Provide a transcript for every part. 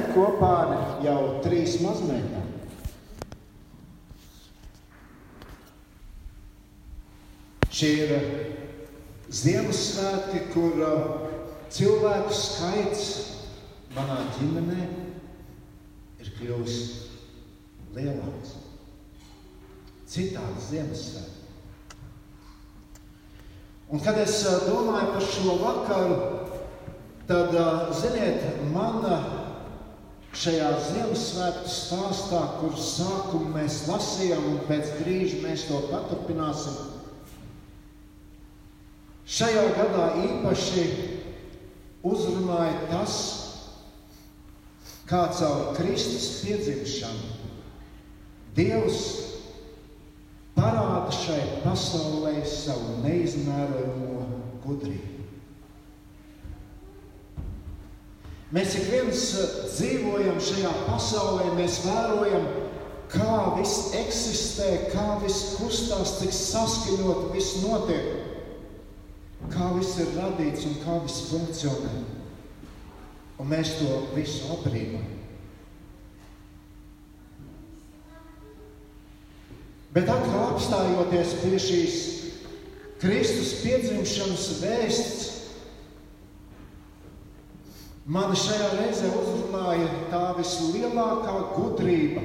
svinēt kopā ar jau trīs mazmeitām. Šie ir Ziemassvētki, kur uh, cilvēku skaits manā ģimenē ir kļuvis lielāks. Citādi Ziemassvētki. Un kad es uh, domāju par šo vakaru, tad, uh, ziniet, mana šajā Ziemassvētku stāstā, kur sākumu mēs lasījām un pēc brīža mēs to paturpināsim, Šajā gadā īpaši uzrunāja tas, kā caur Kristus piedzimšanu Dievs parāda šai pasaulē savu neizmērojamo Mēs ik viens eh, dzīvojam šajā pasaulē, mēs vērojam, kā viss eksistē, kā viss kustās, cik saskaņot viss notiek kā viss ir radīts un kā viss funkcionē. Un mēs to visu apbrīnām. Bet atkal apstājoties pie šīs Kristus piedzimšanas vēsts, man šajā reizē uzrunāja tā vislielākā gudrība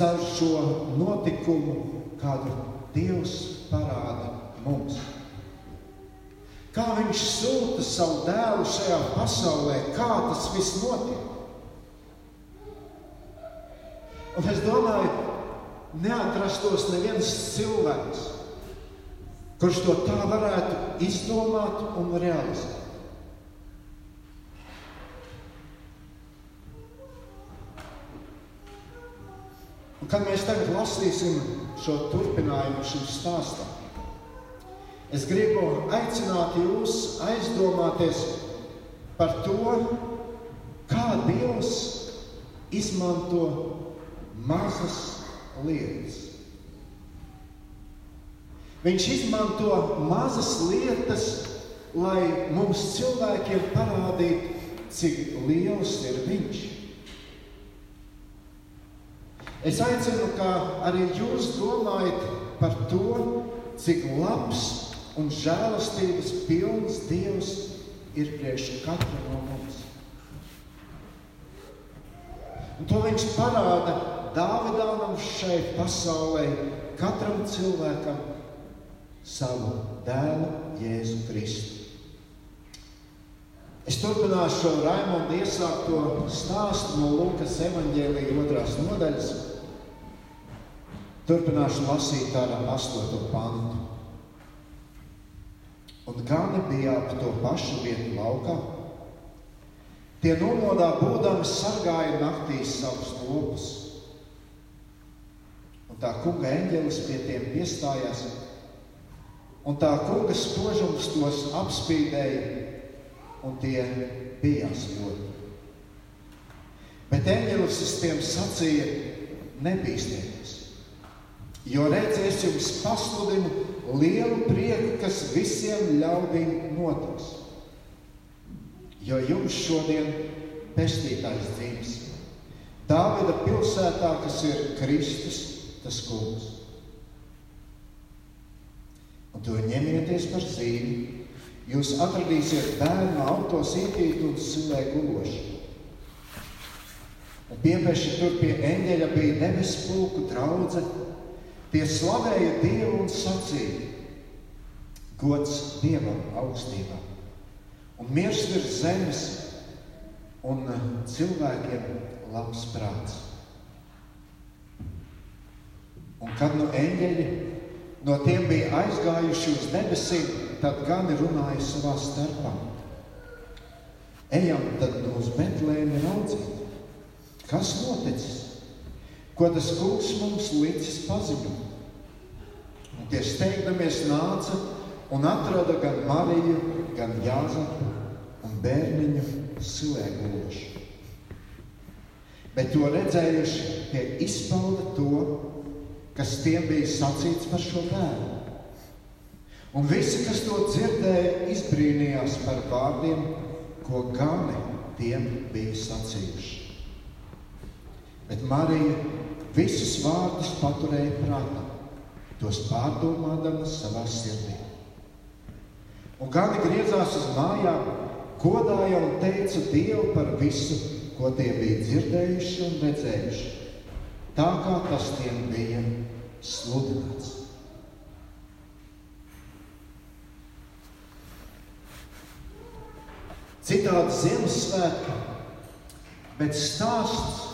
caur šo notikumu, kādu Dievs parāda mums. Kā viņš sūta savu dēlu šajā pasaulē, kā tas viss notiek. Un es domāju, neatrastos neviens cilvēks, kurš to tā varētu izdomāt un realizēt. Un kad mēs tagad lasīsim šo turpinājumu šim stāstam, es gribu aicināt jūs aizdomāties par to, kā Dievs izmanto mazas lietas. Viņš izmanto mazas lietas, lai mums cilvēkiem parādītu, cik liels ir Viņš. Es aicinu, ka arī jūs domājat par to, cik labs un žēlastības pilns Dievs ir priekš katra no mums. Un to viņš parāda Dāvidānam šai pasaulē, katram cilvēkam savu dēlu Jēzu Kristu. Es turpināšu Raimonda iesākto stāstu no Lūkas evaņģēlīja otrās nodaļas. Turpināšu lasīt ar 8. pantu. Un gani bija ap to pašu vietu laukā. Tie nomodā būdami sargāja naktīs savus lopus. Un tā kunga eņģelis pie tiem piestājās, un tā kunga spožums tos apspīdēja, un tie bijās ļoti. Bet eņģelis tiem sacīja: Nebīsties! Jo redzēs, jums pasludinu lielu prieku, kas visiem ļaudīm notiks. Jo jums šodien pestītājs dzīves. Dāvida pilsētā, kas ir Kristus, tas kungs. Un to ņemieties par zīmi. Jūs atradīsiet bērnu autos ietīt un silē guloši. Un piepeši tur pie eņģeļa bija debesu pulku draudzene Tie slavēja Dievu un sacīja: Gods Dievam augstībā, un miers virs zemes, un cilvēkiem labs prāts. Un kad nu eņģeļi no tiem bija aizgājuši uz debesīm, tad gan runāja savā starpā. Ejam tad uz Betlēmi raudzīt, kas noticis ko tas kungs mums licis paziņot. Tie steigdamies nāca un atrada gan Mariju, gan Jāzepu un bērniņu silēguloši. Bet to redzējuši, tie izpauda to, kas tiem bija sacīts par šo bērnu. Un visi, kas to dzirdēja, izbrīnījās par vārdiem, ko gani tiem bija sacījuši. Bet Marija visus vārdus paturēja prātā, tos pārdomādama savā sirdī. Un gani griezās uz mājām, godāja un teica Dievu par visu, ko tie bija dzirdējuši un redzējuši, tā kā tas tiem bija sludināts. Citādi Ziemassvētki, bet stāsts,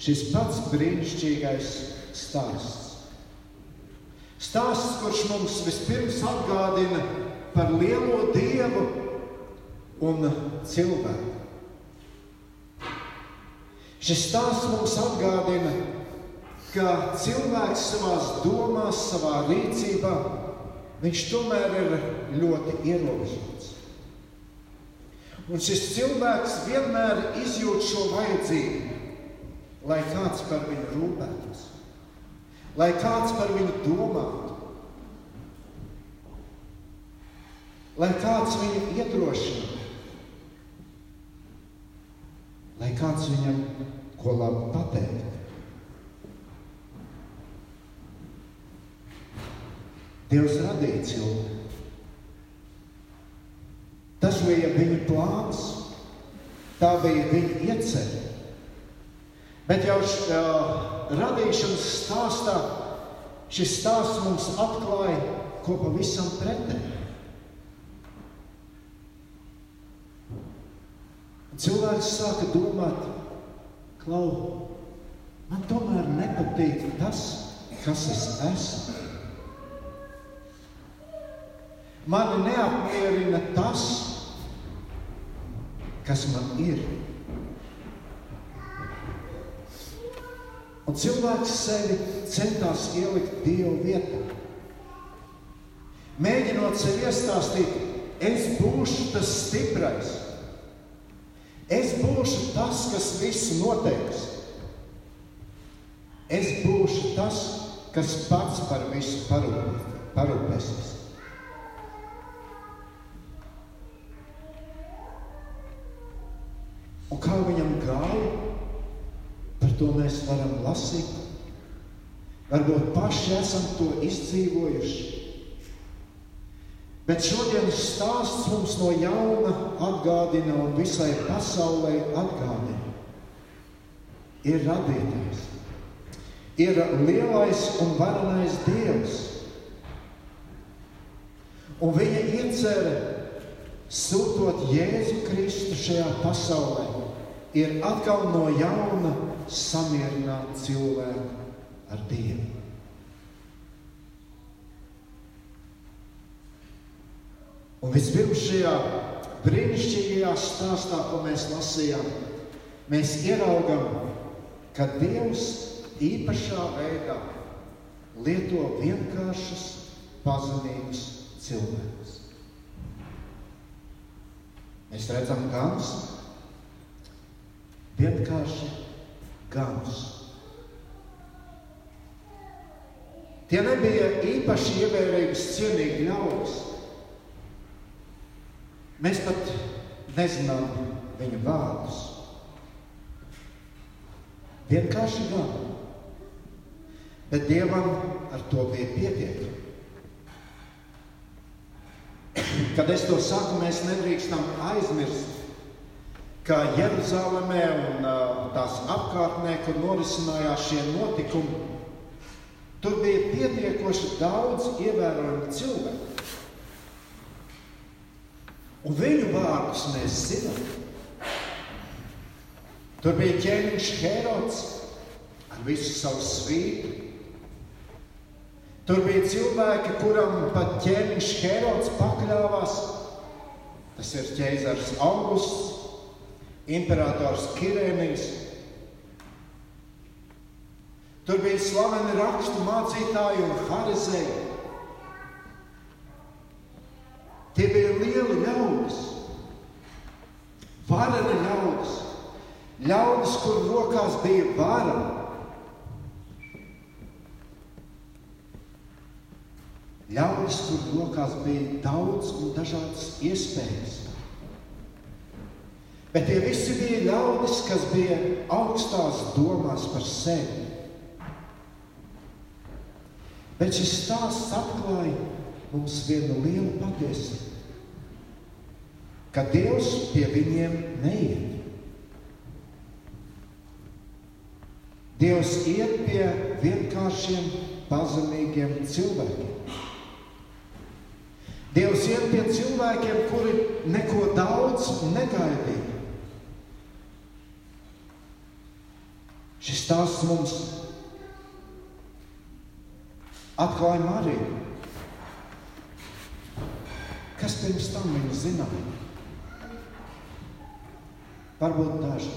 šis pats brīnišķīgais stāsts. Stāsts, kurš mums vispirms atgādina par lielo dievu un cilvēku. Šis stāsts mums atgādina, ka cilvēks savā domās, savā rīcībā, viņš tomēr ir ļoti ierobežots. Un šis cilvēks vienmēr izjūt šo vajadzību, lai kāds par viņu rūpētos, lai kāds par viņu domātu, lai kāds viņu iedrošinātu, lai kāds viņam ko labi pateiktu. Dievs radīja cilvēku. Tas bija viņa plāns, tā bija viņa iecerē. Bet jau uh, radīšanas stāstā šis stāsts mums atklāja ko pavisam pretēju. Cilvēks sāka domāt, klau, man tomēr nepatīk tas, kas es esmu. Mani neapmierina tas, kas man ir. Un cilvēks sevi centās ielikt Dieva vietā. Mēģinot sev iestāstīt, es būšu tas stiprais, es būšu tas, kas visu noteiks. Es būšu tas, kas pats par visu parūpēsies. To mēs varam lasīt. Varbūt paši esam to izdzīvojuši. Bet šodienas stāsts mums no jauna atgādina un visai pasaulē atgādina. Ir radītājs, ir lielais un varenais Dievs. Un viņa iecerē sūtot Jēzu Kristu šajā pasaulē, ir atkal no jauna samierināt cilvēku ar Dievu. Un vispirms šajā brīnišķīgajā stāstā, ko mēs lasījām, mēs ieraugām, ka Dievs īpašā veidā lieto vienkāršus, pazemīgus cilvēkus. Mēs redzam ganus, vienkārši ganus. Tie nebija īpaši ievērības cienīgi ļaudis. Mēs pat nezinām viņu vārdus. Vienkārši gani. Bet Dievam ar to bija pietiekami. Kad es to saku, mēs nedrīkstam aizmirst, ka Jeruzalemē un tās apkārtnē, kur norisinājās šie notikumi, tur bija pietiekoši daudz ievērojumu cilvēku. Un viņu vārdus mēs zinām. Tur bija ķēniņš Herods ar visu savu svītu. Tur bija cilvēki, kuram pat ķēniņš Herods pakļāvās. Tas ir ķēzars Augusts, imperators Kirēnijas. Tur bija slaveni rakstu mācītāji un harizēji. Tie bija lieli ļaudis, vareni ļaudis, ļaudis, kur rokās bija vara. Ļaudis, kur rokās bija daudz un dažādas iespējas. Bet tie visi bija ļaudis, kas bija augstās domās par sevi. Bet šis stāsts atklāja mums vienu lielu patiesību, ka Dievs pie viņiem neiet. Dievs iet pie vienkāršiem, pazemīgiem cilvēkiem. Dievs iet pie cilvēkiem, kuri neko daudz negaidīja. Šis stāsts mums atklāja Mariju. Kas pirms tam viņa zināja? Varbūt daži.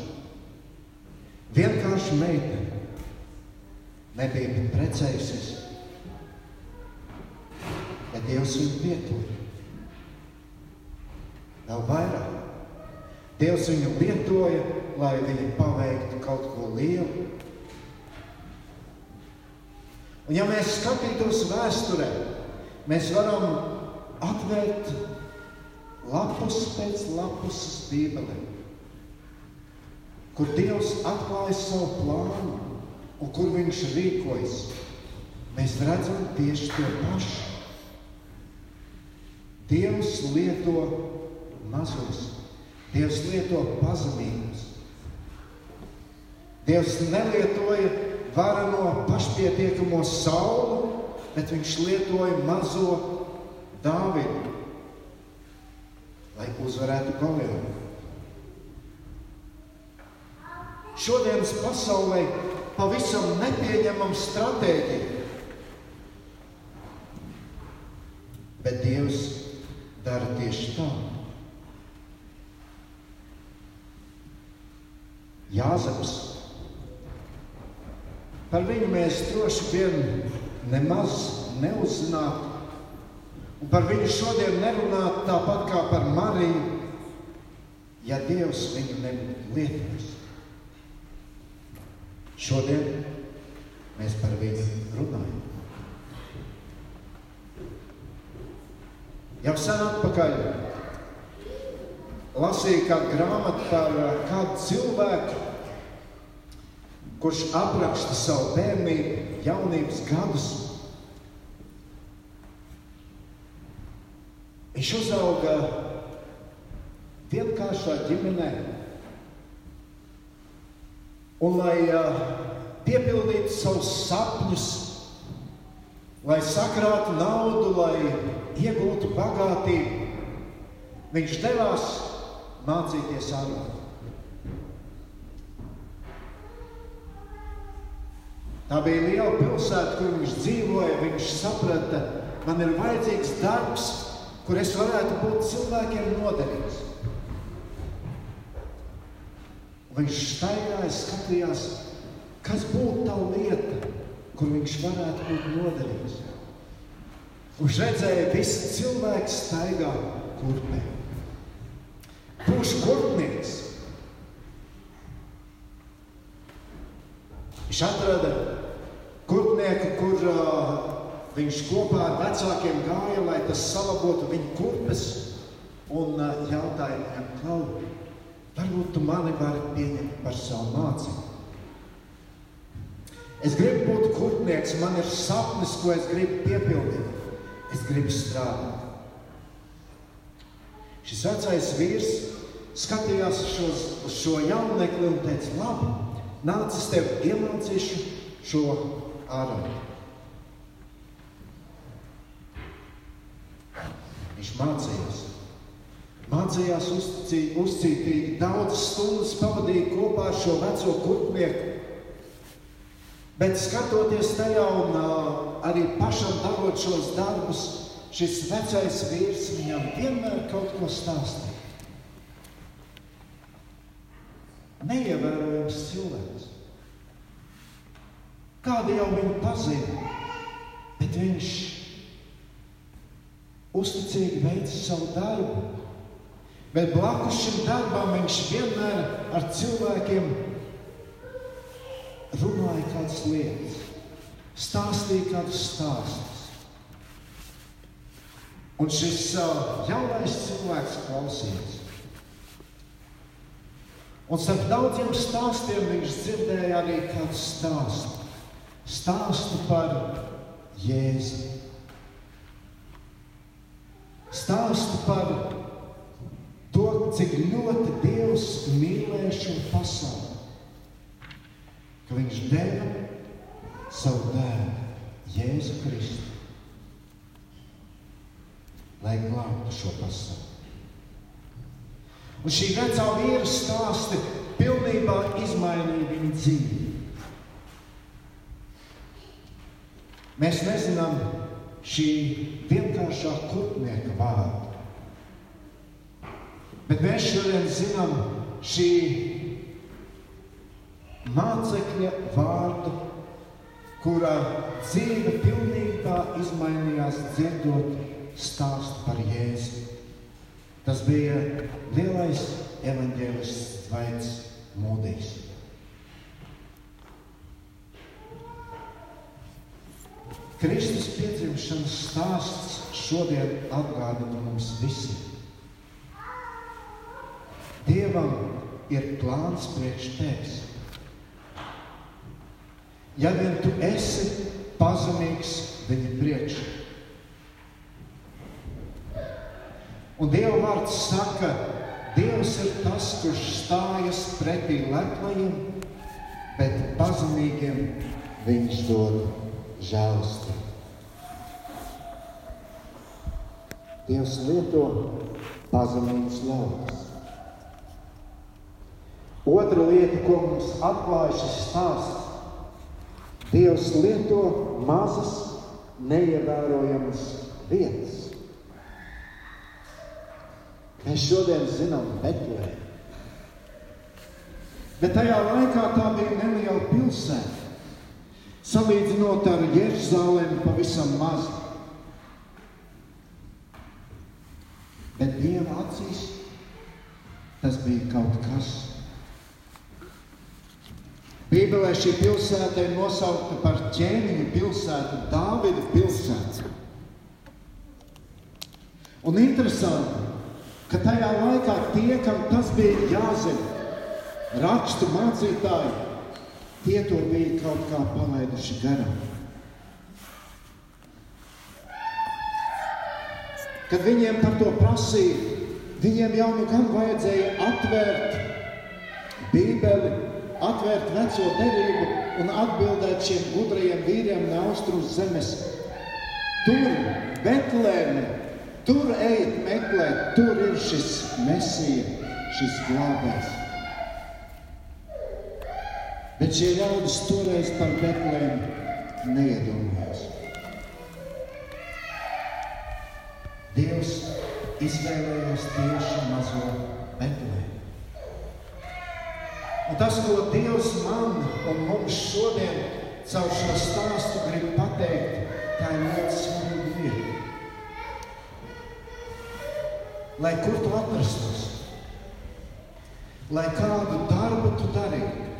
Vienkārši meitene nebija precējusies, bet Dievs viņu pietur. Vēl vairāk. Dievs viņu lietoja, lai viņa paveiktu kaut ko lielu. Un ja mēs skatītos vēsturē, mēs varam atvērt lapus pēc lapus Bībelē, kur Dievs atklāja savu plānu un kur viņš rīkojas. Mēs redzam tieši to pašu. Dievs lieto mazos Dievs lieto pazemīgus. Dievs nelietoja varano pašpietiekamo sauli, bet viņš lietoja mazo Dāvidu, lai uzvarētu Goliātu. Šodienas pasaulē pavisam nepieņemama stratēģija. Bet Dievs dara tieši tādu. Jāzeps. Par viņu mēs droši vien nemaz neuzzinātu. Un par viņu šodien nerunāt tāpat kā par Mariju, ja Dievs viņu nebūtu lietojis. Šodien mēs par viņu runājam. Jau sen atpakaļ lasīju kādu grāmatu par kādu cilvēku, kurš apraksta savu bērnību, jaunības gadus. Viņš uzauga vienkāršā ģimenē. Un, lai uh, piepildītu savus sapņus, lai sakrātu naudu, lai iegūtu bagātību, viņš devās mācīties ārā. Tā bija liela pilsēta, kur viņš dzīvoja. Viņš saprata, man ir vajadzīgs darbs, kur es varētu būt cilvēkiem noderīgs. Viņš staigāja, skatījās, kas būtu tā lieta, kur viņš varētu būt noderīgs. Viņš redzēja, ka visi cilvēki staigā kurpē. Būšu kurpnieks. Viņš atrada kurpnieku, kur uh, viņš kopā ar vecākiem gāja, lai tas salabotu viņa kurpes, un uh, jautāja viņam, Klau, varbūt tu mani vari pieņemt par savu mācību. Es gribu būt kurpnieks, man ir sapnis, ko es gribu piepildīt. Es gribu strādāt. Šis vecais vīrs skatījās šos, uz šo jaunekli un teica, labi, nāc, es tev iemācīšu šo ārā. Viņš mācījās. Mācījās uzcīt, uzcītīgi, daudzas stundas pavadīja kopā ar šo veco kurpnieku. Bet skatoties tajā un arī pašam darot šos darbus, šis vecais vīrs viņam vienmēr kaut ko stāstīja. Neievērojams cilvēks. Kādu jau viņu pazina, bet viņš uzticīgi veica savu darbu. Bet blakus šim darbam viņš vienmēr ar cilvēkiem runāja kādas lietas, stāstīja kādus stāstus. Un šis uh, jaunais cilvēks klausījās. Un starp daudziem stāstiem viņš dzirdēja arī kādu stāstu. Stāstu par Jēzu. Stāstu par to, cik ļoti Dievs mīlēja šo pasauli. Ka viņš deva savu dēlu, Jēzu Kristu, lai glābtu šo pasauli. Un šī vecā vīra stāsti pilnībā izmainīja viņa dzīvi. Mēs nezinām šī vienkāršā kurpnieka vārdu. Bet mēs šodien zinām šī mācekļa vārdu, kura dzīve pilnībā izmainījās dzirdot stāstu par Jēzu. Tas bija lielais evaņģēlists Tvaits Mūdijs. Kristus piedzimšanas stāsts šodien atgādina mums visiem. Dievam ir plāns priekš tevis. Ja vien tu esi pazemīgs viņa priekšā, Un Dieva vārds saka, Dievs ir tas, kurš stājas pretī leplajiem, bet pazemīgiem viņš dod žēlastību. Dievs lieto pazemīgus ļaudis. Otra lieta, ko mums atklāja šis stāsts, Dievs lieto mazas, neievērojamas vietas. Mēs šodien zinām Betlēmu. Bet tajā laikā tā bija neliela pilsēta. Salīdzinot ar Jeruzalemi, pavisam maza. Bet Dieva acīs tas bija kaut kas. Bībelē šī pilsēta ir nosaukta par ķēniņu pilsētu, Dāvida pilsētu. Un interesanti, ka tajā laikā tie, kam tas bija jāzina, rakstu mācītāji, tie to bija kaut kā palaiduši garām. Kad viņiem par to prasīja, viņiem jau nu gan vajadzēja atvērt Bībeli, atvērt veco derību un atbildēt šiem gudrajiem vīriem no austrumu zemes. Tur, Betlēmē, Tur ejiet, meklēt, tur ir šis mesija, šis glābējs. Bet šie ļaudis toreiz par Betlēmu neiedomājās. Dievs izvēlējās tieši mazo Betlēmu. Un tas, ko Dievs man un mums šodien caur šo stāstu grib pateikt, tā ir ļoti svarīga lieta lai kur tu atrastos, lai kādu darbu tu darītu,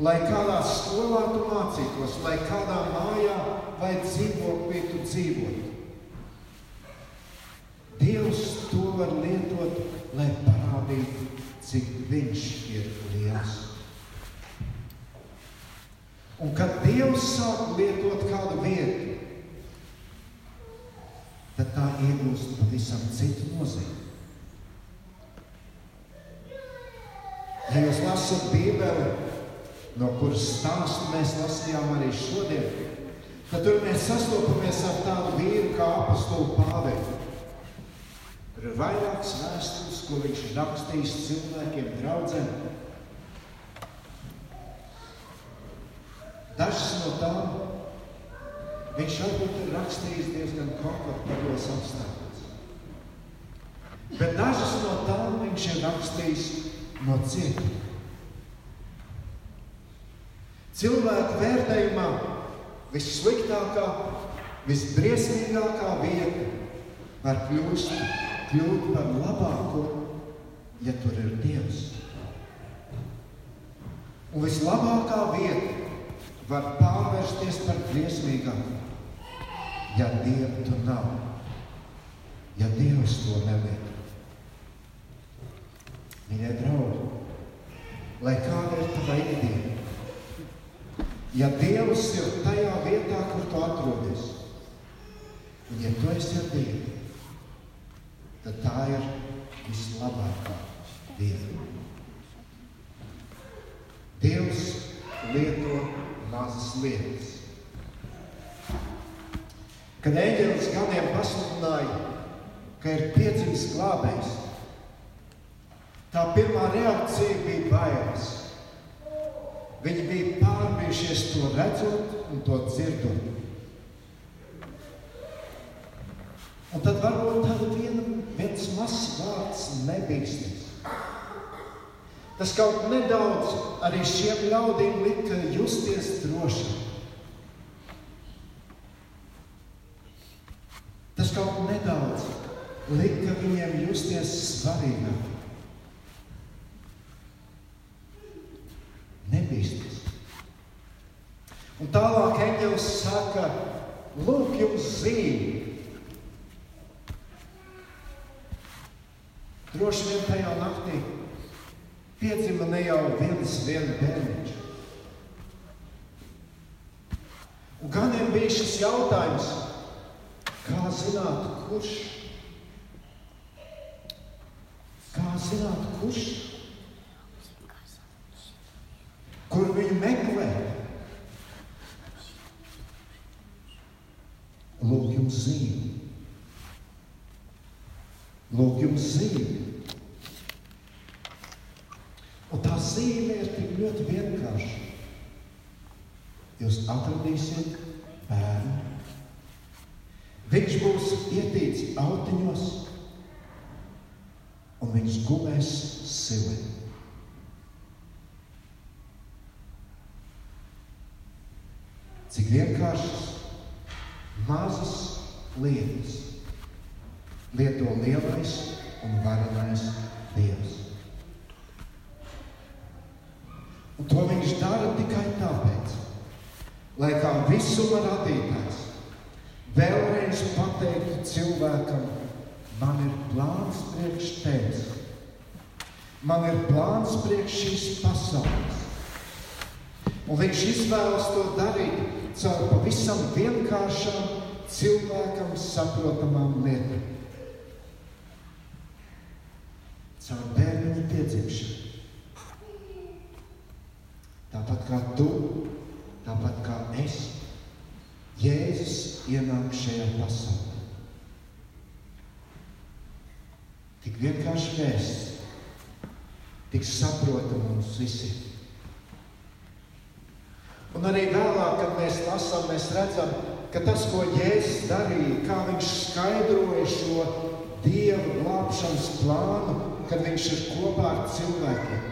lai kādā skolā tu mācītos, lai kādā mājā vai dzīvoklī tu dzīvotu. Dievs to var lietot, lai parādītu, cik viņš ir liels. Un kad Dievs sāk lietot kādu vietu, tad tā iegūst pavisam citu nozīmi. Ja jūs lasat Bībeli, no kuras stāstu mēs lasījām arī šodien, tad tur mēs sastopamies ar tādu vīru kā apakstulu Pāvelu. Tur ir vairākas vēstules, ko viņš ir rakstījis cilvēkiem, draugiem. Dažas no tām Viņš varbūt ir rakstījis diezgan komfortablos apstākļos. Bet dažas no tām viņš ir rakstījis no cietuma. Cilvēku vērtējumā vissliktākā, visbriesmīgākā vieta var kļūst, kļūt par labāko, ja tur ir Dievs. Un vislabākā vieta var pārvērsties par briesmīgāku, ja Dieva tur nav, ja Dievs to nelieto. Mīļie draugi, lai kāda ir tava ikdiena. Ja Dievs ir tajā vietā, kur tu atrodies, un ja tu esi ar Dievu, tad tā ir vislabākā diena. Dievs lieto mazas lietas. Kad eņģelis gadiem pasludināja, ka ir piedzimis glābējs, tā pirmā reakcija bija bailes. Viņi bija pārbijušies to redzot un to dzirdot. Un tad varbūt tāda viena, viens mazs vārds nebīstams. Tas kaut nedaudz arī šiem ļaudīm lika justies droši. Tas kaut nedaudz lika viņiem justies svarīgāk. Nebīsties. Un tālāk eņģelis saka, lūk, jums zīme. Droši vien tajā naktī piedzima ne jau viens viena bērniņš. Un ganiem bija šis jautājums, kā zināt, kurš? Kā zināt, kurš? Kur viņu meklēt? Lūk, jums zīme. Lūk, jums zīme. Un tā zīme ir tik ļoti vienkārša. Jūs atradīsiet bērnu. Viņš būs ietīts autiņos, un viņš gulēs silē. Cik vienkāršas, mazas lietas lieto lielais un varenais Dievs. Un to viņš dara tikai tāpēc, lai kā visuma radītājs vēlreiz pateiktu cilvēkam, man ir plāns priekš tevis. Man ir plāns priekš šīs pasaules. Un viņš izvēlas to darīt caur pavisam vienkāršām cilvēkam saprotamām lietām. Caur bērnu piedzimšanu. Tāpat kā tu, tāpat kā es, Jēzus ienāk šajā pasaulē. Tik vienkārši vēsts, tik saprotama mums visiem. Un arī vēlāk, kad mēs lasām, mēs redzam, ka tas, ko Jēzus darīja, kā viņš skaidroja šo Dieva glābšanas plānu, kad viņš ir kopā ar cilvēkiem.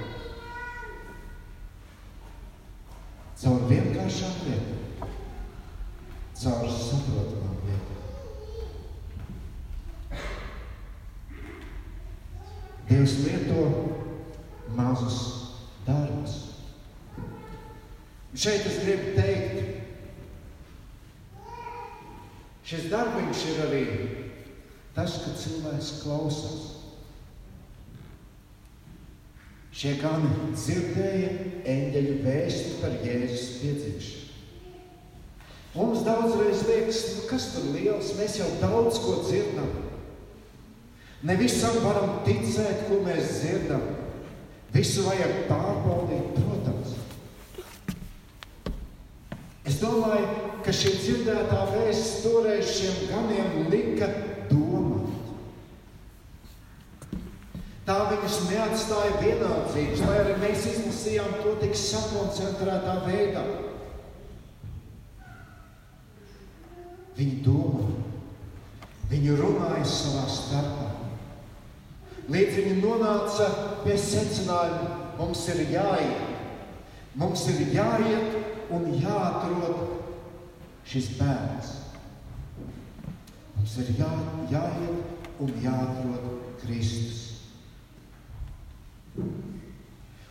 Caur vienkāršām lietām, caur saprotamām lietām. Dievs lieto mazus darbus. Šeit es gribu teikt, šis darbiņš ir arī tas, ka cilvēks klausās. Šie gani dzirdēja eņģeļu vēsti par Jēzus piedzimšanu. Mums daudzreiz liekas, nu kas tur liels, mēs jau daudz ko dzirdam. Ne visam varam ticēt, ko mēs dzirdam. Visu vajag pārbaudīt, protams. Es domāju, ka šī dzirdētā vēsts toreiz šiem ganiem lika domāt. Tā viņus neatstāja vienaldzības, lai arī mēs izlasījām to tik sakoncentrētā veidā. Viņi domā, viņi runāja savā starpā. Līdz viņi nonāca pie secinājuma, mums ir jāiet, mums ir jāiet un jāatrod šis bērns. Mums ir jā, jāiet un jāatrod Kristus.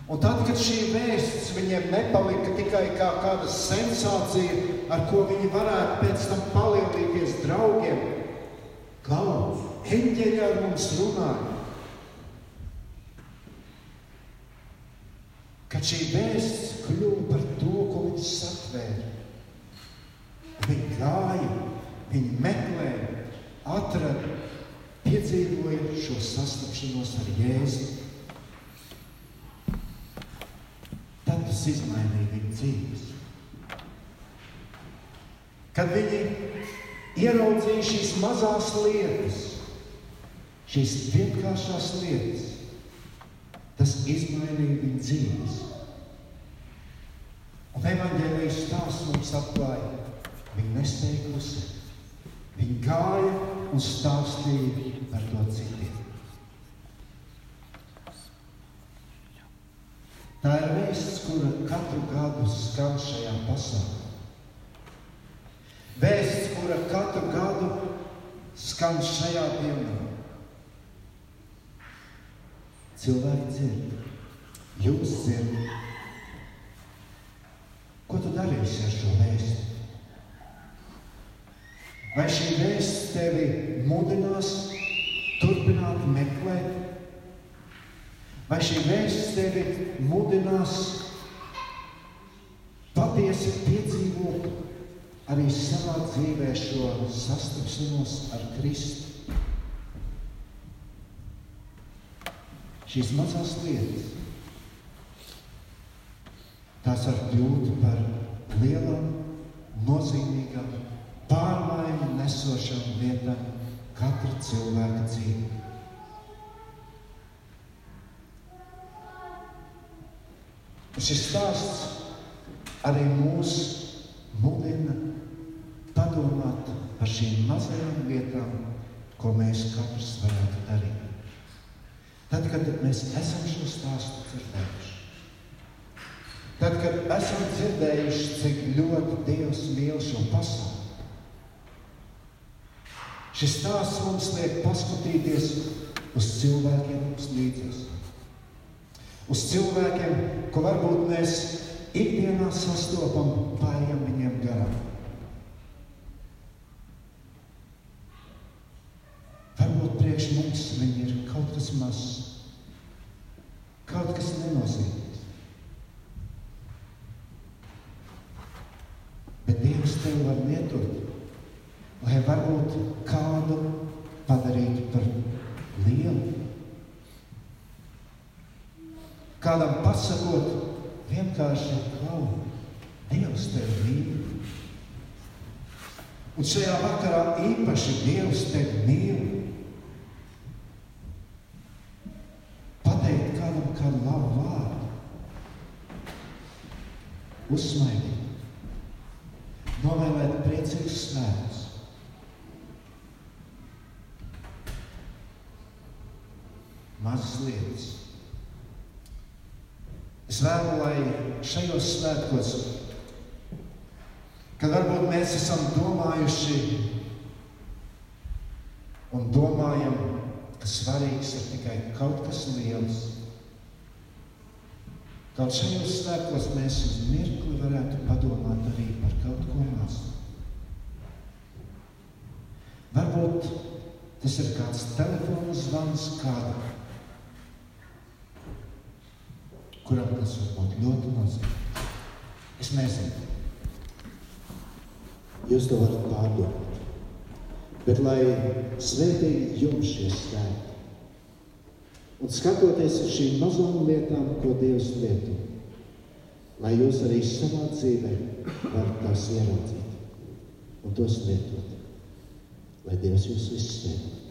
Un tad, kad šī vēsts viņiem nepalika tikai kā kāda sensācija, ar ko viņi varētu pēc tam palielīties draugiem, klauns, eņģeļi ar mums runāja. kad šī vēsts kļuva par to, ko viņš satvēra. Viņi gāja, viņi meklēja, atrada, piedzīvoja šo sastapšanos ar Jēzu. Tad tas izmainīja viņu dzīves. Kad viņi ieraudzīja šīs mazās lietas, šīs vienkāršās lietas, tas izmainīja viņu dzīves. Un evanģēlijas stāsts mums atklāja, viņi nespēja klusēt. Viņi gāja un stāstīja par to citiem. Tā ir vēsts, kura katru gadu skan šajā pasaulē. Vēsts, kura katru gadu skan šajā dienā. Cilvēki dzird, jūs dzirdat. Ko tu darīsi ar šo vēstu? Vai šī vēsts tevi mudinās turpināt meklēt? Vai šī vēsts tevi mudinās patiesi piedzīvot arī savā dzīvē šo sastapšanos ar Kristu? Šīs mazās lietas, tās var kļūt par lielām, nozīmīgām pārmaiņu nesošām lietām katra cilvēka dzīvē. Šis stāsts arī mūs mudina padomāt par šīm mazajām lietām, ko mēs katrs varētu darīt. Tad, kad mēs esam šo stāstu dzirdējuši, tad, kad esam dzirdējuši, cik ļoti Dievs mīl šo pasauli, Šis stāsts mums liek paskatīties uz cilvēkiem mums līdzās. Uz cilvēkiem, ko varbūt mēs ikdienā sastopam, pārējām viņiem garām. Varbūt priekš mums viņi ir kaut kas mazs, kaut kas nenozīmīgs. Bet Dievs tev var lietot lai varbūt kādu padarītu par lielu. Kādam pasakot, vienkārši klau, Dievs tevi mīl. Un šajā vakarā īpaši Dievs tevi mīl. Pateikt kādam kādu labu vārdu, uzsmaidīt, novēlēt priecīgus svētus. mazas lietas. Es vēlu, lai šajos svētkos, kad varbūt mēs esam domājuši un domājam, ka svarīgs ir tikai kaut kas liels, Kaut šajos svētkos mēs uz mirkli varētu padomāt arī par kaut ko mazu. Varbūt tas ir kāds telefona zvans kādam, kuram tas var būt ļoti nozīmīgs. Es nezinu. Jūs to varat pārdomāt. Bet lai svētīgi jums šie svētki. Un skatoties uz šīm mazām lietām, ko Dievs lieto, lai jūs arī savā dzīvē varat tās ieraudzīt un tos lietot. Lai Dievs jūs visus svētī.